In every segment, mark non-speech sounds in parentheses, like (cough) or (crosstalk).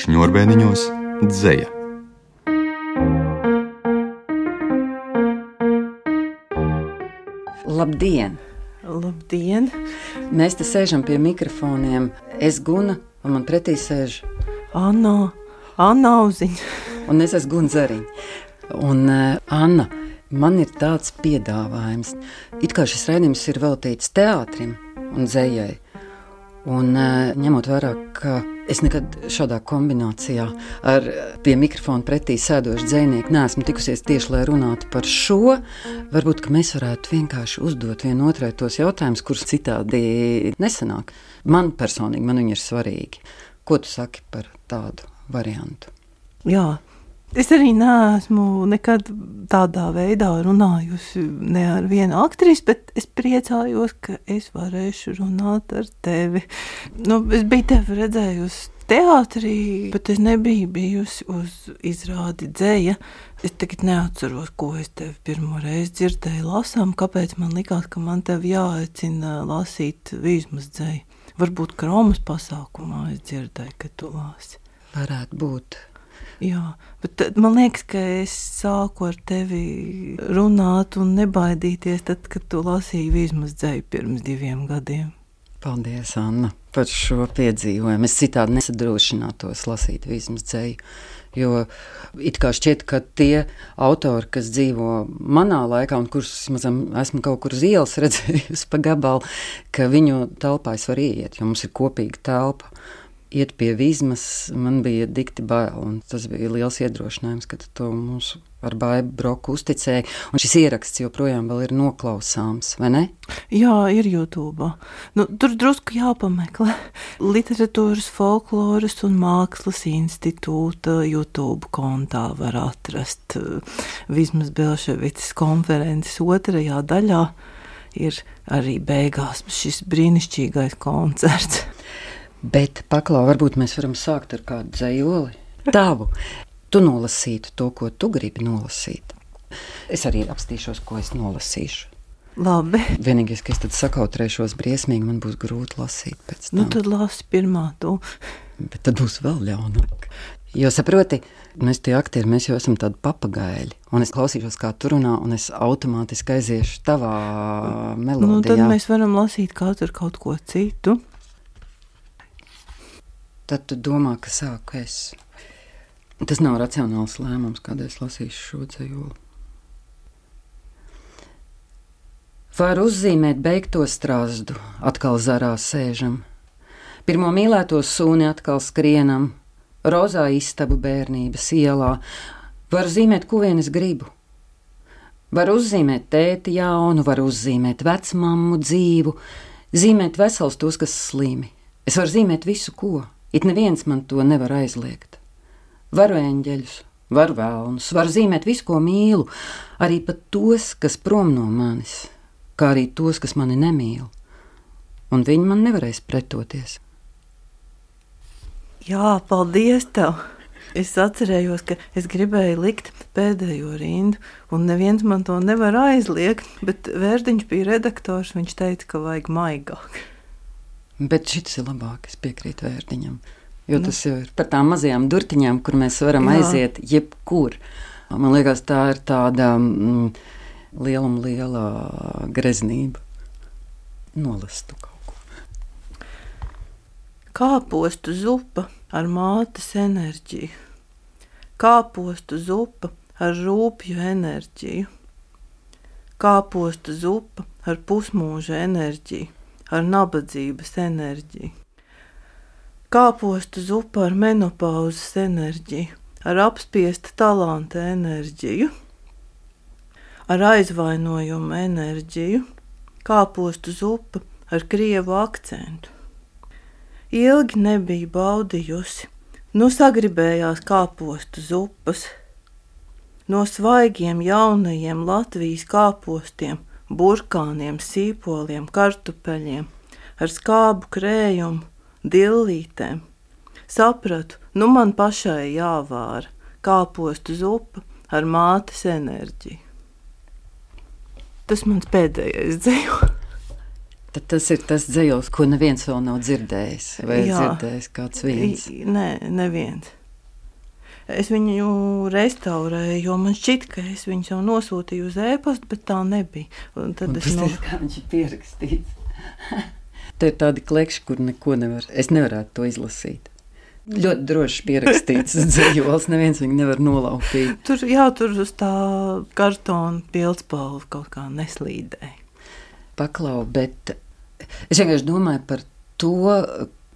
Šņurbēniņos dzēja. Labdien! Labdien! Mēs te sēžam pie mikrofoniem. Es guna, un man pretī sēž Anna, Anna Uziņa. un es esmu Gunts Zariņš. Un uh, Anna, man ir tāds piedāvājums. It kā šis raidījums ir veltīts teātrim un dzējai. Un uh, ņemot vērā, ka es nekad šādā kombinācijā ar pie mikrofona pretī sēdošu dzinieku neesmu tikusies tieši lai runātu par šo, varbūt mēs varētu vienkārši uzdot vienotrai tos jautājumus, kurus citādi nesanāk. Man personīgi man viņi ir svarīgi. Ko tu saki par tādu variantu? Jā, es arī neesmu nekad tādā veidā runājusi ne ar vienu aktrisi, bet es priecājos, ka es varēšu runāt ar tevi. Nu, es biju tevi redzējusi teātrī, bet es nebiju bijusi uz izrādi dzēja. Es tagad neatceros, ko es tevi pirmo reizi dzirdēju lasām, kāpēc man likās, ka man tevi jāaicina lasīt vīzmas dzēju. Varbūt kromas pasākumā es dzirdēju, ka tu lasi. Varētu būt. Jā, bet man liekas, ka es sāku ar tevi runāt un nebaidīties, tad, kad tu lasīji vismaz dzēju pirms diviem gadiem. Paldies, Anna, par šo piedzīvojumu. Es citādi nesadrošinātos lasīt vismaz dzēju. Jo it kā šķiet, ka tie autori, kas dzīvo manā laikā, un kurus mazam, esmu kaut kur uz ielas (laughs) redzējusi pa gabalu, ka viņu telpā es varu iet, jo mums ir kopīga telpa. Iet pie vizmas, man bija dikti bail, tas bija liels iedrošinājums, ka to mūsu ar baidu broku uzticēji. Un šis ieraksts joprojām ir noklausāms, vai ne? Jā, ir YouTube. Nu, tur drusku jāpameklē. Literatūras, folkloras un mākslas institūta YouTube kontā var atrast Vismas Belševicas konferences otrajā daļā. Ir arī beigās šis brīnišķīgais koncerts. Bet, paklau, varbūt mēs varam sākt ar kādu dzējoli. Tavu. Tu nolasītu to, ko tu gribi nolasīt. Es arī apstīšos, ko es nolasīšu. Labi. Vienīgais, ka es tad sakautrēšos briesmīgi, man būs grūti lasīt pēc tam. Nu, tad lasi pirmā to. Bet tad būs vēl ļaunāk. Jo saproti, mēs tie aktieri, mēs jau esam tādi papagaili. Un es klausīšos, kā tu runā, un es automātiski aiziešu tavā melodijā. Nu, tad mēs varam lasīt katru kaut ko citu. Tad tu domā, ka sāku es. Tas nav racionāls lēmums, kādēļ es lasīšu šo dzējoli. Var uzzīmēt beigto strāzdu, atkal zarā sēžam, pirmo mīlēto sūni atkal skrienam, rozā istabu bērnības ielā, var zīmēt, ko vien es gribu. Var uzzīmēt tēti jaunu, var uzzīmēt vecmāmu dzīvu, zīmēt vesels tos, kas slimi. Es varu zīmēt visu, ko, it neviens man to nevar aizliegt. Varu eņģeļus, varu vēlnus, varu zīmēt visu, ko mīlu, arī pat tos, kas prom no manis, kā arī tos, kas mani nemīl. Un viņi man nevarēs pretoties. Jā, paldies tev! Es atcerējos, ka es gribēju likt pēdējo rindu, un neviens man to nevar aizliegt. Bet Vērdiņš bija redaktors, viņš teica, ka vajag maigāk. Bet šis ir labāk, es piekrītu Vērdiņam. Jo tas jau ir par tām mazajām durtiņām, kur mēs varam Jā. aiziet jebkur. Man liekas, tā ir tāda mm, lieluma liela greznība. Nolastu kaut ko. Kāpostu zupa ar mātes enerģiju, kāpostu zupa ar rūpju enerģiju, kāpostu zupa ar pusmūža enerģiju, ar nabadzības enerģiju, kāpostu zupa ar menopauzes enerģiju, ar apspiesta talanta enerģiju, ar aizvainojumu enerģiju, kāpostu zupa ar krievu akcentu ilgi nebija baudījusi. Nu sagribējās kāpostu zupas. No svaigiem jaunajiem Latvijas kāpostiem, burkāniem, sīpoliem, kartupeļiem, ar skābu krējumu, dillītēm. Sapratu, nu man pašai jāvāra kāpostu zupa ar mātes enerģiju. Tas mans pēdējais dzīvojums. Tad tas ir tas dzējos, ko neviens vēl nav dzirdējis. Vai Jā. dzirdējis kāds viens? Nē, neviens. Es viņu restaurēju, jo man šķiet, ka es viņu jau nosūtīju uz e-pastu, bet tā nebija. Un tad es no... kā viņš ir pierakstīts. (laughs) Te ir tādi klekši, kur neko nevar. Es nevarētu to izlasīt. Ļoti droši pierakstīts (laughs) dzējols, neviens viņu nevar nolaupīt. tur, jā, tur uz tā kartona pildspalva kaut kā neslīdēja. Paklau, bet es vienkārši domāju par to,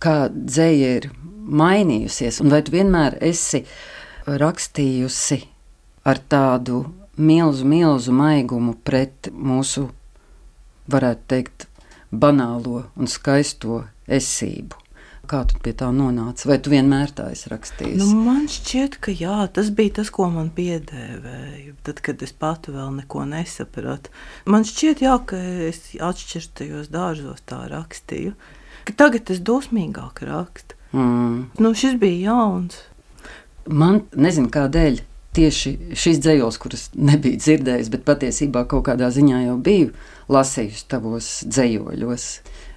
kā dzēja ir mainījusies. Un vai tu vienmēr esi rakstījusi ar tādu milzu, milzu maigumu pret mūsu, varētu teikt, banālo un skaisto esību? Kā tu pie tā nonāci? Vai tu vienmēr tā esi rakstījis? Nu, man šķiet, ka jā, tas bija tas, ko man piedēvēja. Tad, kad es pati vēl neko nesapratu, man šķiet, jā, ka es atšķirtajos dārzos tā rakstīju. Tagad es dusmīgāk rakstu. mm. Nu, šis bija jauns. Man nezinu, kādēļ tieši šis dzējos, kurus nebiju dzirdējis, bet patiesībā kaut kādā ziņā jau biju lasījusi tavos dzējoļos.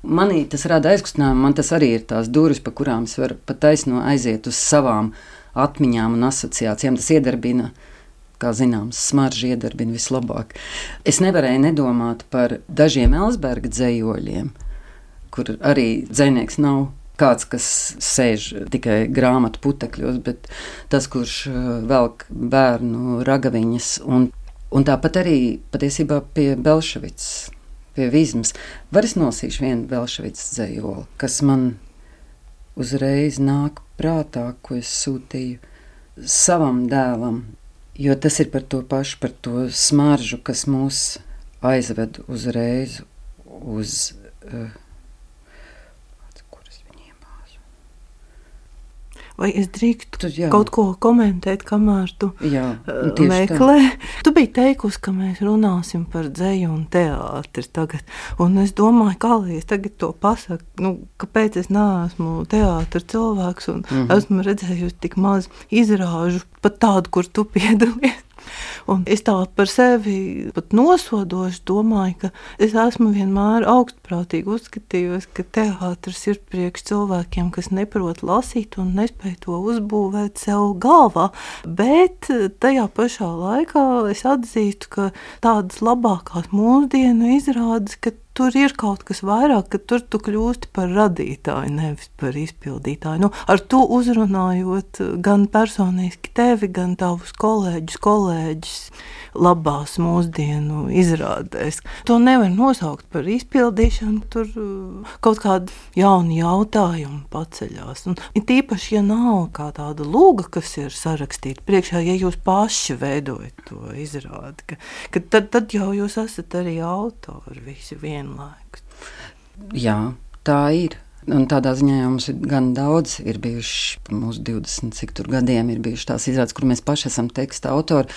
Manī tas rada aizkustinājumu, man tas arī ir tās durvis, pa kurām es varu pat taisno aiziet uz savām atmiņām un asociācijām. Tas iedarbina, kā zināms, smaržu iedarbina vislabāk. Es nevarēju nedomāt par dažiem Elsberga dzējoļiem, kur arī dzēnieks nav kāds, kas sēž tikai grāmatu putekļos, bet tas, kurš uh, velk bērnu ragaviņas. Un, un tāpat arī patiesībā pie Belševicas, pie Vizmas. Var es nosīšu vienu Belševicas dzējoli, kas man uzreiz nāk prātā, ko es sūtīju savam dēlam, jo tas ir par to pašu, par to smaržu, kas mūs aizved uzreiz uz. Uh, kuras viņi iebāzu. Vai es drīkstu kaut ko komentēt, kamēr tu Jā, tieši tā. meklē? Tu biji teikusi, ka mēs runāsim par dzeju un teātri tagad. Un es domāju, kā lai es tagad to pasaku, nu, kāpēc es neesmu teātris cilvēks un Mhm. esmu redzējusi tik maz izrāžu, pat tādu, kur tu piedalies. Un es tā par sevi pat nosodoši domāju, ka es esmu vienmēr augstprātīgi uzskatījusi, ka teātris ir priekš cilvēkiem, kas neprot lasīt un nespēj to uzbūvēt sev galvā. Bet tajā pašā laikā es atzīstu, ka tādas labākās mūsdienu izrādes, ka tur ir kaut kas vairāk, ka tur tu kļūsti par radītāju, nevis par izpildītāju. Nu, ar to uzrunājot gan personiski tevi, gan tavus kolēģus, kolēģis labās mūsdienu izrādēs. To nevar nosaukt par izpildīšanu, tur uh, kaut kāda jauna jautājuma paceļās. Un, it īpaši, ja nav kā tāda lūga, kas ir sarakstīta priekšā, ja jūs paši veidojat to izrādi, ka, ka tad, tad jau jūs esat arī autori visi vienlaikus. Jā, tā ir. Un tādā ziņā jau mums ir gan daudz, ir bijuši mūsu 20 cik tur gadiem, ir bijušas tās izrādes, kur mēs paši esam teksta autori.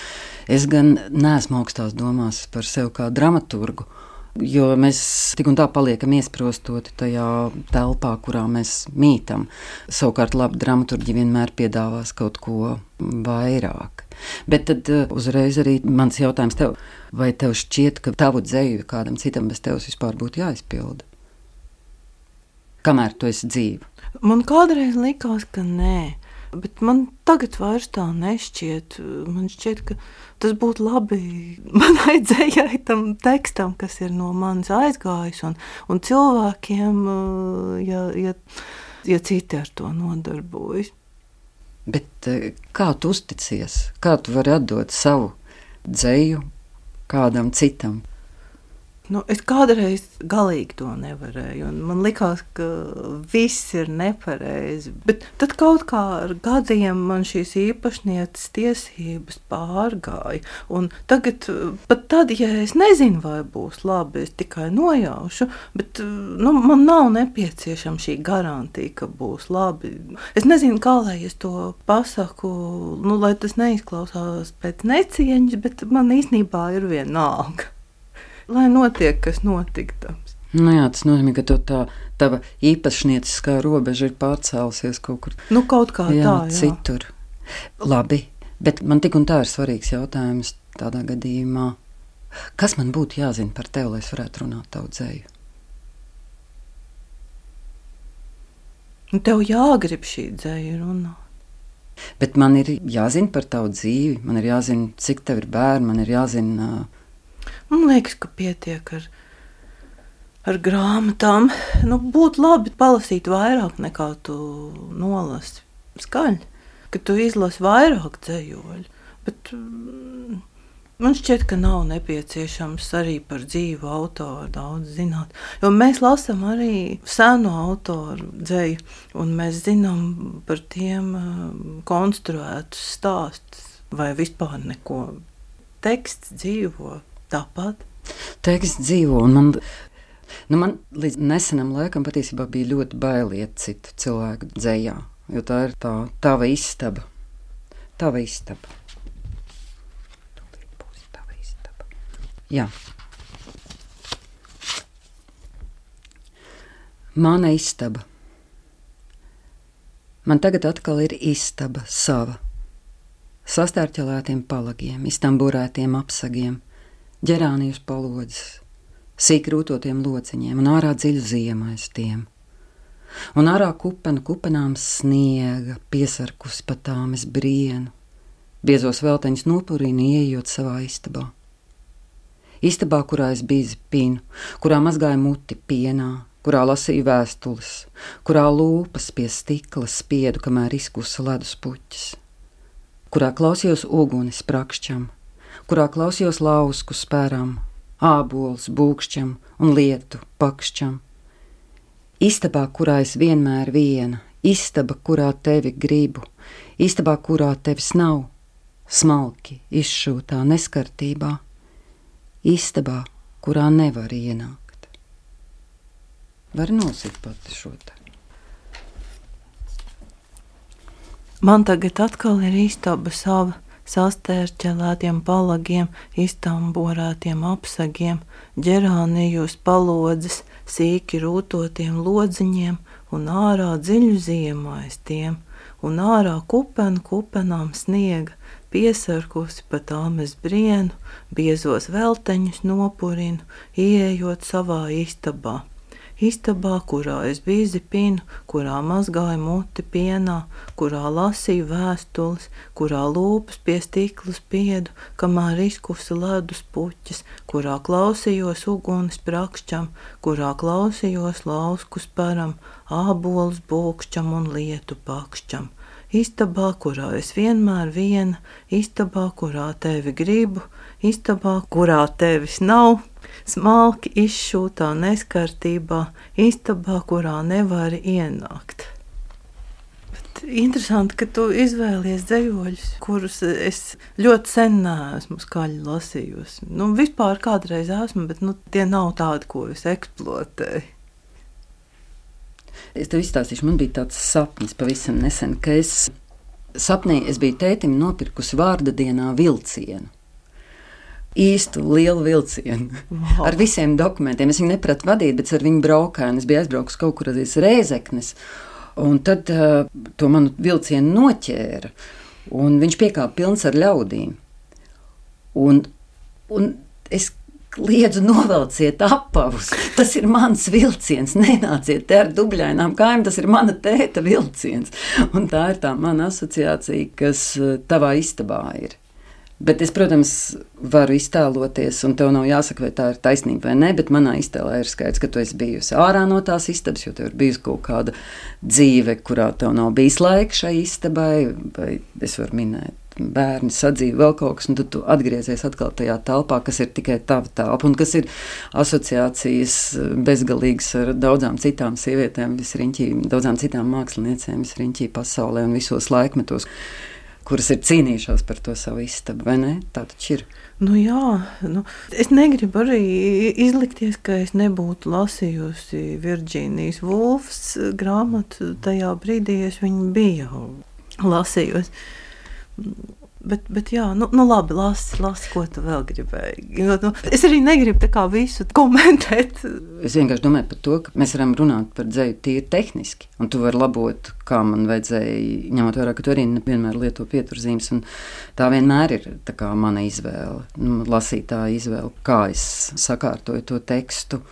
Es gan neesmu augstās domās par sevi kā dramaturgu. Jo mēs tik un tā paliekam iesprostoti tajā telpā, kurā mēs mītam. Savukārt, labi, dramaturgi vienmēr piedāvās kaut ko vairāk. Bet tad uh, uzreiz arī mans jautājums tev, vai tev šķiet, ka tavu dzēju kādam citam bez tevis vispār būtu jāizpilda? Kamēr tu esi dzīva? Man kādreiz likās, ka nē. Bet man tagad vairs tā nešķiet. Man šķiet, ka tas būtu labi (laughs) manai dzējai, tam tekstam, kas ir no manis aizgājis, un, un cilvēkiem, uh, ja, ja, ja citi ar to nodarbojas. Bet eh, kā tu uzticies? Kā tu vari atdot savu dzēju kādam citam? Nu, es kādreiz galīgi to nevarēju. Man liekas, ka viss ir nepareizi. Bet tad kaut kā ar gadiem man šīs īpašnieces tiesības pārgāja. Un tagad, pat tad, ja es nezinu, vai būs labi, es tikai nojaušu, bet nu, man nav nepieciešama šī garantija, ka būs labi. Es nezinu, kā lai es to pasaku, nu, lai tas neizklausās pēc necieņas, bet man īstenībā ir vienalga lai notiek, kas notiktams. Nu jā, tas nozīmē, ka tā tava īpašnieciskā robeža ir pārcēlusies kaut kur. Nu, kaut kā jā, tā, jā. citur. Labi, bet man tik un tā ir svarīgs jautājums tādā gadījumā. Kas man būtu jāzina par tevi, lai es varētu runāt taudzēju? Nu, tev jāgrib šī dzēja runāt. Bet man ir jāzina par tavu dzīvi, man ir jāzina, cik tev ir bērni, man ir jāzina, uh, Man liekas, ka pietiek ar, ar grāmatām. Nu, būtu labi palasīt vairāk nekā tu nolasi. Skaļi, ka tu izlasi vairāk dzējoļu. Bet, mm, Man šķiet, ka nav nepieciešams arī par dzīvu autoru daudz zināt. Jo mēs lasām arī senu autoru dzēju, un mēs zinām par tiem uh, konstruētus stāstus, vai vispār neko. Teksts dzīvo tāpat. Teksts dzīvo, un man, nu man līdz nesenam laikam patiesībā bija ļoti bailiet citu cilvēku dzējā, jo tā ir tā tava istaba. Tava istaba. Jā. Mana istaba. Man tagad atkal ir istaba sava. Sastārķelētiem palagiem, iztamburētiem apsagiem, ģerānijas palodzes, sīkrūtotiem lociņiem un ārā dziļu ziemais tiem. Un ārā kupena kupenām sniega, piesarkus pa tām es brienu, biezos velteņus nopurīni ieejot savā istabā. Istabā, kurā es biju pinu, kurā mazgāju muti pienā, kurā lasīju vēstules, kurā lūpas pie stikla spiedu, kamēr izkusa ledus puķis, kurā klausījos uguns prakšķam, kurā klausījos lausku spēram, ābols būkšķam un lietu pakšķam. Istabā, kurā es vienmēr viena, istaba, kurā tevi gribu, istabā, kurā tevis nav, smalki izšūtā neskartībā istabā, kurā nevar ienākt. Var nosīt pati šo te. Man tagad atkal ir istaba sava, sastērķelētiem palagiem, iztamborētiem apsagiem, ģerānijos palodzes, sīki rūtotiem lodziņiem un ārā dziļu ziemaistiem, un ārā kupenu kupenām sniega, piesarkusi pa tām es brienu, biezos velteņus nopurinu, ieejot savā istabā. Istabā, kurā es biju pinu, kurā mazgāju muti pienā, kurā lasīju vēstules, kurā lūpas pie stikla spiedu, kamēr izkusa ledus puķis, kurā klausījos uguns prakšķam, kurā klausījos lausku sparam, ābolus būkšķam un lietu pakšķam. Istabā, kurā es vienmēr viena, istabā, kurā tevi gribu, istabā, kurā tevis nav, smalki izšūtā neskartībā, istabā, kurā nevari ienākt. Bet interesanti, ka tu izvēlies dzējoļus, kurus es ļoti sen neesmu skaļi lasījusi. Nu, vispār kādreiz esmu, bet nu, tie nav tādi, ko es eksploatēju. Es tev izstāstīšu, man bija tāds sapnis pavisam nesen, ka es sapnī es biju tētim nopirkusi vārda dienā vilcienu. Īstu lielu vilcienu wow. ar visiem dokumentiem. Es viņu nepratu vadīt, bet ar viņu braukāju. Es biju aizbraucis kaut kur uz Rēzeknes, un tad uh, to manu vilcienu noķēra. Viņš piekāpa pilns ar ļaudīm. Un, un es Liedzu, novelciet apavus. Tas ir mans vilciens. Nenāciet te ar dubļainām kājām. Tas ir mana tēta vilciens. Un tā ir tā mana asociācija, kas eh, tavā istabā ir. Bet es, protams, varu iztēloties, un tev nav jāsaka, vai tā ir taisnība vai nē, bet manā iztēlē ir skaidrs, ka tu esi bijusi ārā no tās istabas, jo tev ir bijusi kaut kāda dzīve, kurā tev nav bijis laika šai istabai, vai es varu minēt bērni sadzīvo vēl kaut kas, un tad tu atgriezies atkal tajā telpā, kas ir tikai tava telpa, un kas ir asociācijas bezgalīgas ar daudzām citām sievietēm, visriņķī, daudzām citām māksliniecēm, visriņķī pasaulē un visos laikmetos, kuras ir cīnījušās par to savu istabu, vai ne? Tā taču ir. Nu jā, nu, es negribu arī izlikties, ka es nebūtu lasījusi Virģīnijas Wolfs grāmatu. Tajā brīdī es viņu biju lasījusi. Bet, bet jā, nu, nu labi, lasi, lasi, ko tu vēl gribēji. Jo, nu, es arī negribu visu komentēt. Es vienkārši domāju par to, ka mēs varam runāt par dzēju tīri tehniski. Un tu vari labot, kā man vajadzēja, ņemot vērā, ka tu arī vienmēr lieto pieturzīmes. Tā vienmēr ir tā mana izvēle, nu, lasītāja izvēle, kā es sakārtoju to tekstu.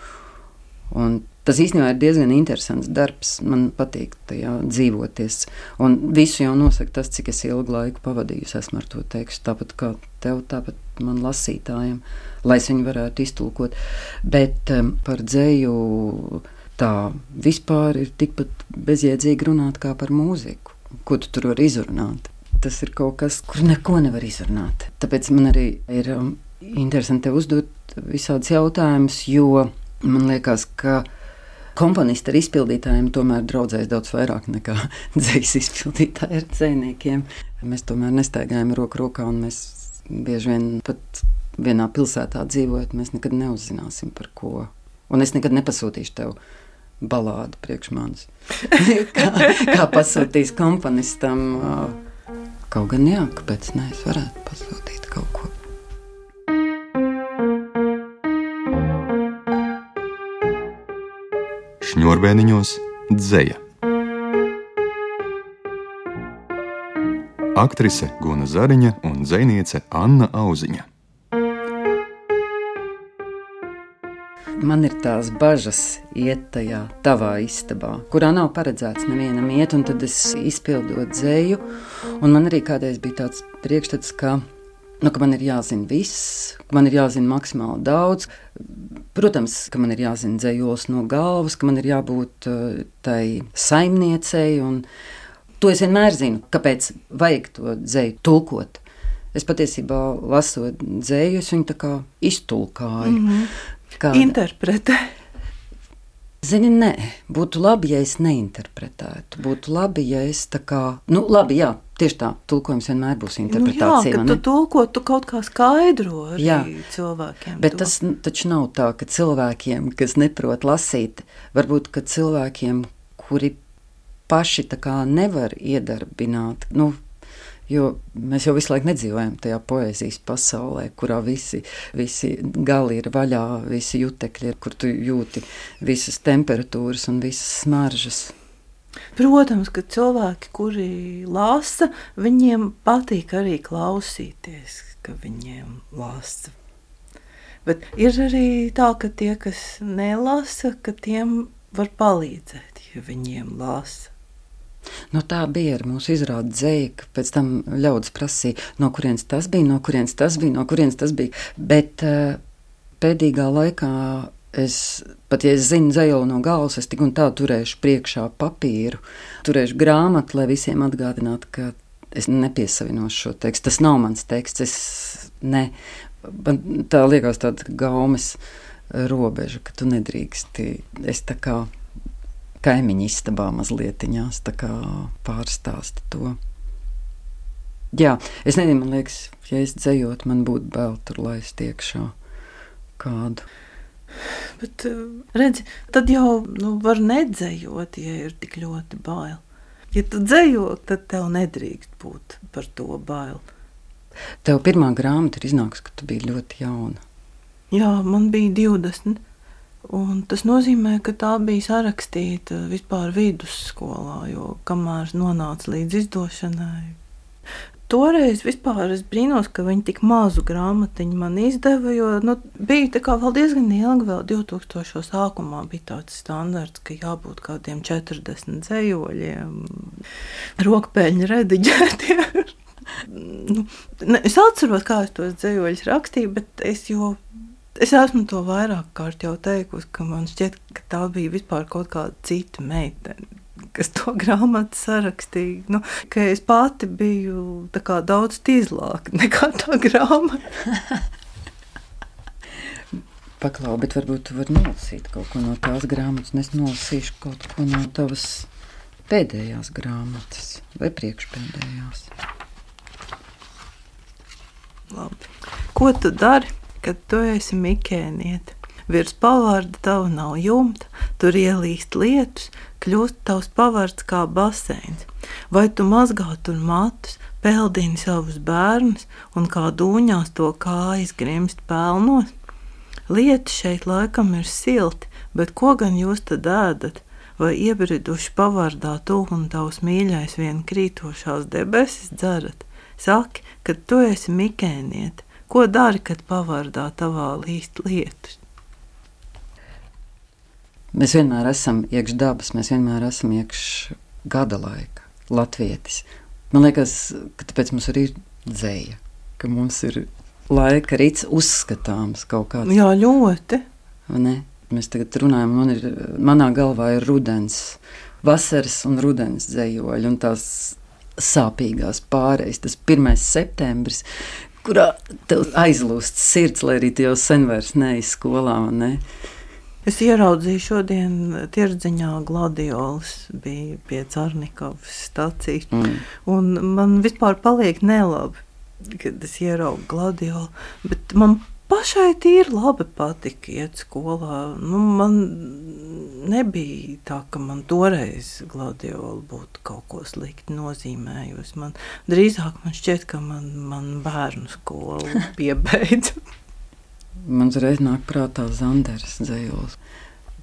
Un Tas īstenībā ir diezgan interesants darbs. Man patīk tajā dzīvoties. Un visu jau nosaka tas, cik ilgu laiku pavadīju esmu ar to tekstu. Tāpat kā tev, tāpat man lasītājiem, lai es viņu varētu iztulkot. Bet um, par dzēju tā vispār ir tikpat bezjēdzīgi runāt kā par mūziku. Ko tu tur vari izrunāt? Tas ir kaut kas, kur neko nevar izrunāt. Tāpēc man arī ir um, interesanti uzdot visādus jautājumus, jo man liekas, ka komponisti ar izpildītājiem tomēr draudzēs daudz vairāk nekā (laughs) dzīslis izpildītāji ar dzēniekiem. Mēs tomēr nestaigājam roku rokā, un mēs bieži vien pat vienā pilsētā dzīvojot, mēs nekad neuzzināsim par ko. Un es nekad nepasūtīšu tev balādu priekš manis. (laughs) kā, kā pasūtīs komponistam, kaut gan jā, kāpēc ne, es varētu pasūtīt kaut ko. Šņurbēniņos dzēja. Aktrise Guna Zariņa un dzēniece Anna Auziņa. Man ir tās bažas iet tajā tavā istabā, kurā nav paredzēts nevienam iet, un tad es izpildot dzēju. Un man arī kādreiz bija tāds priekšstats, ka nu, ka man ir jāzina viss, ka man ir jāzina maksimāli daudz. Protams, ka man ir jāzina dzējos no galvas, ka man ir jābūt uh, tai saimniecei. To es vienmēr zinu, kāpēc vajag to dzēju tulkot. Es patiesībā lasot dzēju, es viņu tā kā iztulkāju. Mm -hmm. Kāda? Interpretē. Zini, nē, būtu labi, ja es neinterpretētu. Būtu labi, ja es tā kā, nu, labi, jā, Tieši tā, tulkojums vienmēr būs interpretācija. Nu jā, tu tulko, tu kaut kā skaidro jā, cilvēkiem. Bet to. tas taču nav tā, ka cilvēkiem, kas neprot lasīt, varbūt cilvēkiem, kuri paši nevar iedarbināt. Nu, Jo mēs jau visu laiku nedzīvojam tajā poēzijas pasaulē, kurā visi, visi gali ir vaļā, visi jutekļi ir, kur tu jūti visas temperatūras un visas smaržas. Protams, ka cilvēki, kuri lasa, viņiem patīk arī klausīties, ka viņiem lasa. Bet ir arī tā, ka tie, kas nelasa, ka tiem var palīdzēt, ja viņiem lasa. No tā bija ar mūsu izrādi dzēja, ka pēc tam ļaudis prasīja, no kurienes tas bija, no kurienes tas bija, no kurienes tas bija. Bet uh, pēdējā laikā Es pat, ja es zinu zēlu no galvas, es tik un tā turēšu priekšā papīru, turēšu grāmatu, lai visiem atgādinātu, ka es nepiesavinošu šo tekstu. Tas nav mans teksts. Es, ne, man tā liekas tāda gaumes robeža, ka tu nedrīksti. Es tā kā kaimiņu istabā mazliet pārstāstu to. Jā, es nezinu, man liekas, ja es dzējot, man būtu bail tur laist iekšā kādu. Bet, eh, redzi, tad jau nu, var nedzējot, ja ir tik ļoti bail. Ja tu dzējo, tad tev nedrīkst būt par to bail. Tev pirmā grāmata ir iznākusi, ka tu biji ļoti jauna. Jā, man bija 20. Un tas nozīmē, ka tā bija sarakstīta vispār vidusskolā, jo kamēr nonāca līdz izdošanai, Toreiz vispār es brīnos, ka viņi tik mazu grāmatiņu man izdeva, jo nu, bija vēl diezgan ilgi, vēl 2000. sākumā bija tāds standarts, ka jābūt kādiem 40 dzējoļiem, rokpēļņu rediģētiem. (laughs) nu, ne, es atceros, kā es tos dzējoļus rakstīju, bet es jau Es esmu to vairāk kārt jau teikusi, ka man šķiet, ka tā bija vispār kaut kāda cita meitene kas to (laughs) grāmatu sarakstīja. Nu, es pati biju daudz tīzlāka nekā tā grāmata. (laughs) Paklau, bet varbūt tu vari nolasīt kaut ko no tās grāmatas, es nolasīšu kaut ko no tavas pēdējās grāmatas vai priekšpēdējās. Labi. Ko tu dari, kad tu esi mikēniete? Virs pavārda tava nav jumta, tur ielīst lietus, kļūst tavs pavārds kā baseins. Vai tu mazgā tur matus, peldini savus bērnus un kā dūņās to kājas grimst pelnos? Lietu šeit laikam ir silti, bet ko gan jūs tad ēdat? Vai iebriduši pavārdā tu un tavs mīļais vien krītošās debesis dzerat? Saki, kad tu esi mikēniete, ko dari, kad pavārdā tavā līst lietus? Mēs vienmēr esam iekš dabas, mēs vienmēr esam iekš gada laika, latvietis. Man liekas, ka tāpēc mums arī ir dzēja, ka mums ir laika rīts uzskatāms kaut kāds. Jā, ļoti. Ne? Mēs tagad runājam, man ir, manā galvā ir rudens, vasaras un rudens dzējoļi un tās sāpīgās pārējas, tas 1. septembris, kurā aizlūst sirds, lai arī tu jau sen vairs neej skolā, ne? Es ieraudzīju šodien tirdziņā gladiolas, bija pie Cārnikovas stācijas, Mm. un man vispār paliek nelabi, kad es ieraugu gladiolu, bet man pašai tīri labi patika iet skolā. Nu, man nebija tā, ka man toreiz gladiola būtu kaut ko slikti nozīmējusi. Man drīzāk man šķiet, ka man, man bērnu skola (laughs) piebeidza. Man uzreiz nāk prātā Zanders dzējols.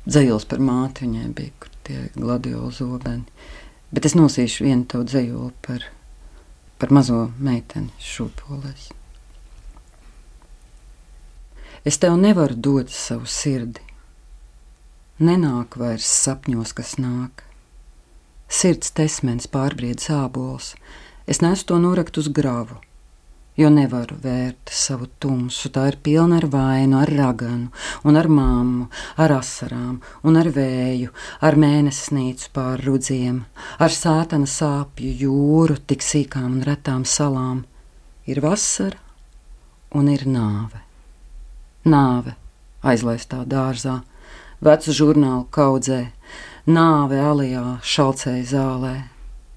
Dzējols par māti viņai bija, kur tie gladiola zobeni. Bet es nosīšu vienu tavu dzējoli par, par mazo meiteni šūpolēs. Es tev nevaru dot savu sirdi. Nenāk vairs sapņos, kas nāk. Sirds tesmens pārbried sābols, es nesu to norakt uz gravu, jo nevaru vērt savu tumsu. Tā ir pilna ar vainu, ar raganu, un ar māmu, ar asarām, un ar vēju, ar mēnesnīcu pār rudziem, ar sātana sāpju jūru, tik sīkām un retām salām. Ir vasara un ir nāve. Nāve aizlaistā dārzā, vecu žurnālu kaudzē, nāve alijā, šalcēja zālē,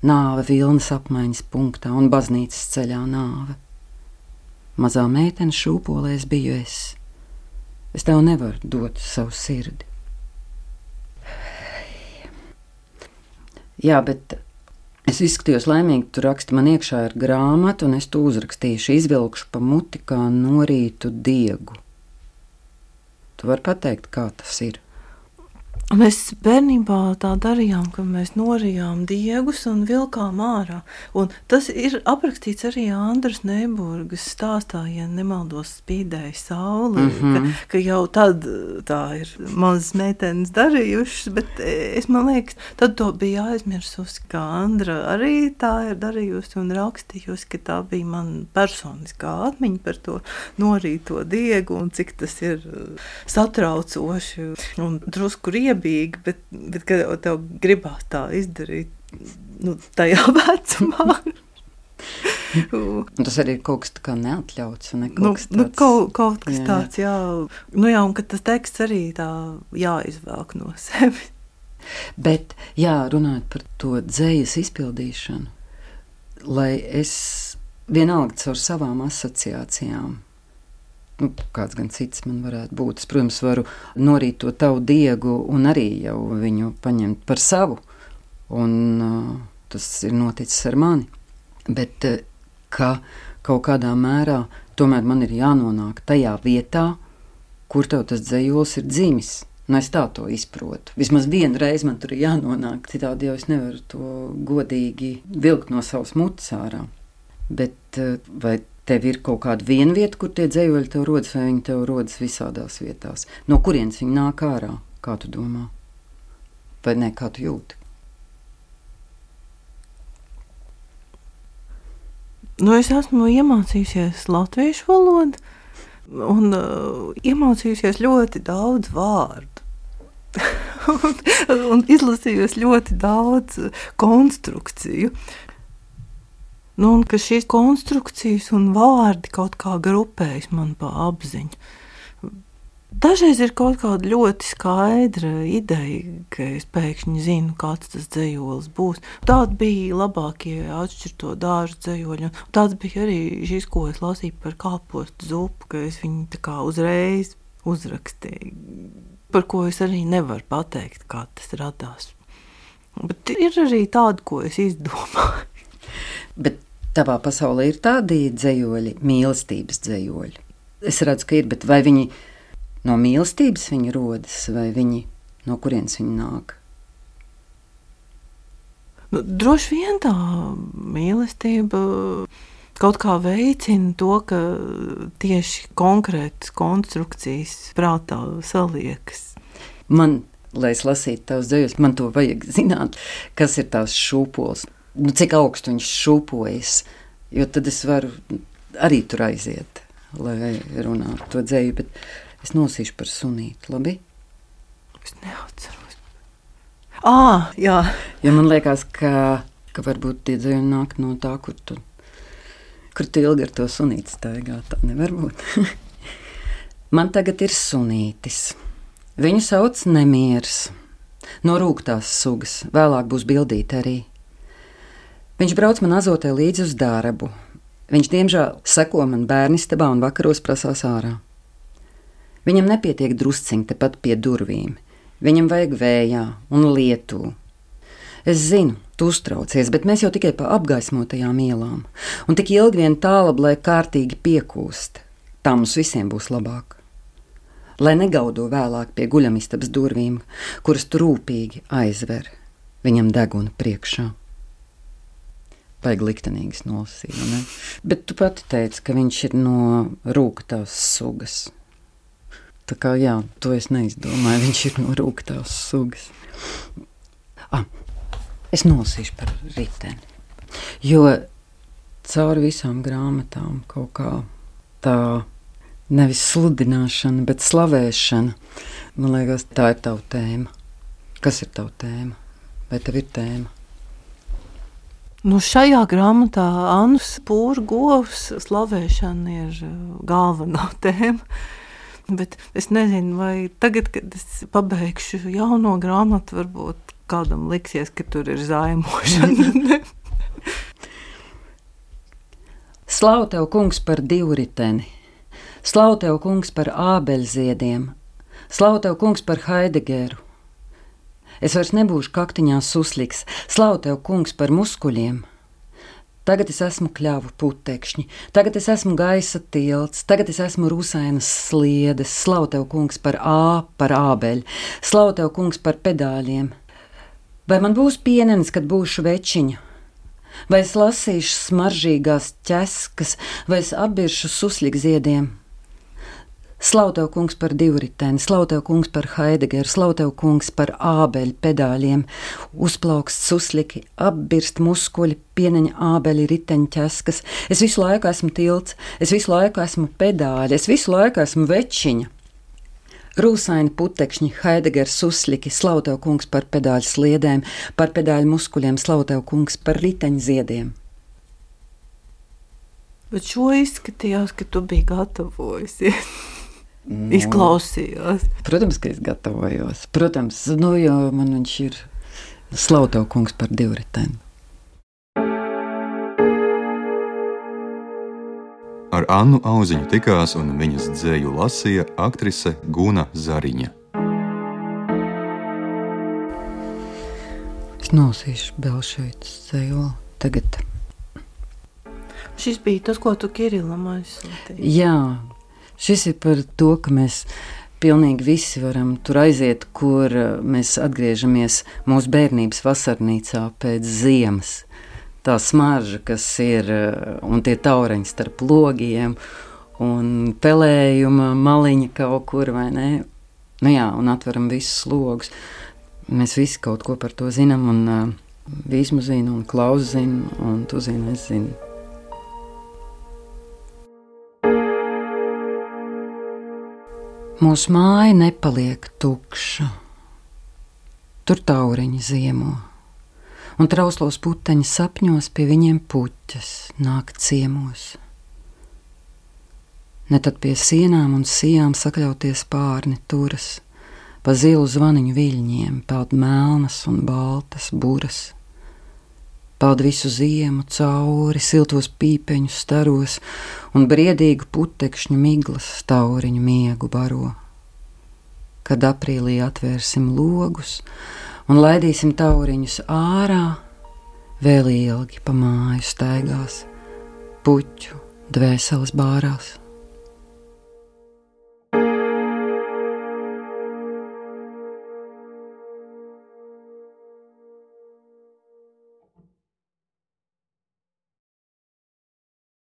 nāve vilnas apmaiņas punktā un baznīcas ceļā nāve. Mazā meitene šūpolēs biju es. Es tev nevaru dot savu sirdi. Jā, bet es izskatījos laimīgi. Tu raksti man iekšā ar grāmatu, un es to uzrakstīšu, izvilkšu pa muti kā norītu diegu. Tu vari pateikt, kā tas ir. Mēs bērnībā tā darījām, ka mēs norijām diegus un vilkām ārā. Un tas ir aprakstīts arī Andras Neiburgas stāstā, ja nemaldos, spīdēja saule. Mm Mhm. -hmm. ka, ka jau tad tā ir mazas meitenes darījušas, bet es man liekas, tad to bija aizmirsusi, ka Andra arī tā ir darījusi un rakstījusi, ka tā bija man personiskā atmiņa par to norīto diegu un cik tas ir uh, satraucoši un drusku riebīgi, bet, bet kad tev gribās tā izdarīt, nu, tajā (laughs) vecumā. (laughs) Tas arī ir kaut kas tāds neatļauts. Ne, kaut, Nu, nu, tāds- kaut, kaut kas jā, tāds, jā. Nu, jā, un tas teksts arī tā jāizvelk no (laughs) sevis. Bet, jā, runājot par to dzīslu izpildīšanu, lai es vienalga caur savām asociācijām, nu, kāds gan cits man varētu būt, es, protams, varu norīt to tavu diegu un arī jau viņu paņemt par savu. Un, uh, tas ir noticis ar mani. Bet uh, ka kaut kādā mērā tomēr man ir jānonāk tajā vietā, kur tev tas dzējols ir dzimis. Nu, es tā to izprotu. Vismaz vienu reizi man tur ir jānonāk, citādi jau es nevaru to godīgi vilkt no savas mutes ārā. Bet eh, vai tev ir kaut kāda viena vieta, kur tie dzējoļi tev rodas, vai viņi tev rodas visādās vietās? No kurienes viņi nāk ārā? Kā tu domā? Vai ne, kā tu jūti? Nu, es esmu iemācījusies latviešu valodu un uh, iemācījusies ļoti daudz vārdu. (laughs) un, un izlasījusi ļoti daudz konstrukciju. Nu, un ka šīs konstrukcijas un vārdi kaut kā grupējas man pa apziņu. Dažreiz ir kaut kāda ļoti skaidra ideja, ka es pēkšņi zinu, kāds tas dzējolis būs. Tādi bija labākie atšķirto dārza dzējoļi. un Tāds bija arī šis, ko es lasīju par kāpostu zupu, ka es viņu tā kā uzreiz uzrakstīju. Par ko es arī nevaru pateikt, kā tas radās. Bet ir arī tādi, ko es izdomāju. Bet tavā pasaulē ir tādi dzējoļi, mīlestības dzējoļi. Es redzu, ka ir, bet vai viņi no mīlestības viņi rodas, vai viņi no kurienes viņi nāk? Nu, droši vien tā mīlestība kaut kā veicina to, ka tieši konkrētas konstrukcijas prātā saliekas. Man lai es lasītu tavus dzējus, man to vajag zināt, kas ir tās šūpoles, nu, cik augstu viņš šūpojas, jo tad es varu arī tur aiziet, lai runātu to dzēju, bet es nosīšu par sunīti, labi? Es neatceros. Ā, jā. Jo man liekas, ka, ka varbūt tie dzējumi nāk no tā, kur tu, kur tu ilgi ar to sunīti staigā, tā nevar būt. (laughs) man tagad ir sunītis. Viņu sauc Nemieris. No rūktās sugas, vēlāk būs bildīte arī. Viņš brauc man azotē līdzi uz darbu. Viņš, diemžēl, seko man bērnistabā un vakaros prasās ārā. Viņam nepietiek drusciņi tepat pie durvīm. Viņam vajag vējā un lietu. Es zinu, tu uztraucies, bet mēs jau tikai pa apgaismotajām ielām. Un tik ilgi vien tālāk, lai kārtīgi piekūst. Tā mums visiem būs labāk lai negaudo vēlāk pie guļamistabas durvīm, kuras tu rūpīgi aizver viņam deguna priekšā. Baigi liktenīgs nolasījums, bet tu pati teici, ka viņš ir no rūkstošās sugas. Tā kā jā, to es neizdomāju, viņš ir no rūkstošās sugas. Ah, es nolasīšu par riteni. Jo cauri visām grāmatām kaut kā tā nevis sludināšana, bet slavēšana. Man liekas, tā ir tava tēma. Kas ir tava tēma? Vai tev ir tēma? Nu, šajā grāmatā Annas Pūragovs slavēšana ir uh, galvenā (laughs) tēma. Bet es nezinu, vai tagad, kad es pabeigšu jauno grāmatu, varbūt kādam liksies, ka tur ir zaimošana. (laughs) Slavu tev, kungs, par divriteni! Slavu tev, kungs, par ābeļziediem, slavu tev, kungs, par Haidegeru. Es vairs nebūšu kaktiņā suslīgs, slavu tev, kungs, par muskuļiem. Tagad es esmu kļāvu putekšņi, tagad es esmu gaisa tilts, tagad es esmu rusainas sliedes, slavu tev, kungs, par ā, par ābeļu, slavu tev, kungs, par pedāļiem. Vai man būs pienenis, kad būšu večiņa? Vai es lasīšu smaržīgās ķeskas, vai es apbiršu suslikziediem? Slautev kungs par divriteni, slautev kungs par Heidegeru, slautev kungs par ābeļu pedāļiem, uzplaukst susliki, apbirst muskuļi, pieneņa ābeļi, riteņķeskas. Es visu laiku esmu tilts, es visu laiku esmu pedāļi, es visu laiku esmu večiņa. Rūsaini putekšņi, Heidegers susliki, slautev kungs par pedāļu sliedēm, par pedāļu muskuļiem, slautev kungs par riteņziediem. Bet šo izskatījās, ka tu biji gatavojusies. (laughs) Nu, Izklausījās. Protams, ka es gatavojos. Protams, nu, jo man viņš ir slauto kungs par divriteni. Ar Annu Auziņu tikās un viņas dzēju lasīja aktrise Guna Zariņa. Es nolasīšu Belšētas dzējoli tagad. Šis bija tas, ko tu Kirillam aizsūtīji. Jā, Šis ir par to, ka mēs pilnīgi visi varam tur aiziet, kur eh, mēs atgriežamies mūsu bērnības vasarnīcā pēc ziemas. Tā smarža, kas ir eh, un tie taureņi starp logiem un pelējuma maliņa kaut kur vai ne. Nu jā, un atveram visus logus. Mēs visi kaut ko par to zinām, un uh, Vīsma zina, un Klaus zina, un tu zini, es zinu. Mūsu māja nepaliek tukša. Tur tauriņi ziemo, un trauslos puteņi sapņos pie viņiem puķas nāk ciemos. Ne tad pie sienām un sijām sakļauties pārni turas, pa zilu zvaniņu viļņiem peld melnas un baltas buras. Peld visu ziemu cauri, siltos pīpeņu staros un briedīgu putekšņu miglas tauriņu miegu baro. Kad aprīlī atvērsim logus un laidīsim tauriņus ārā, vēl ilgi pa māju staigās, puķu dvēseles bārās.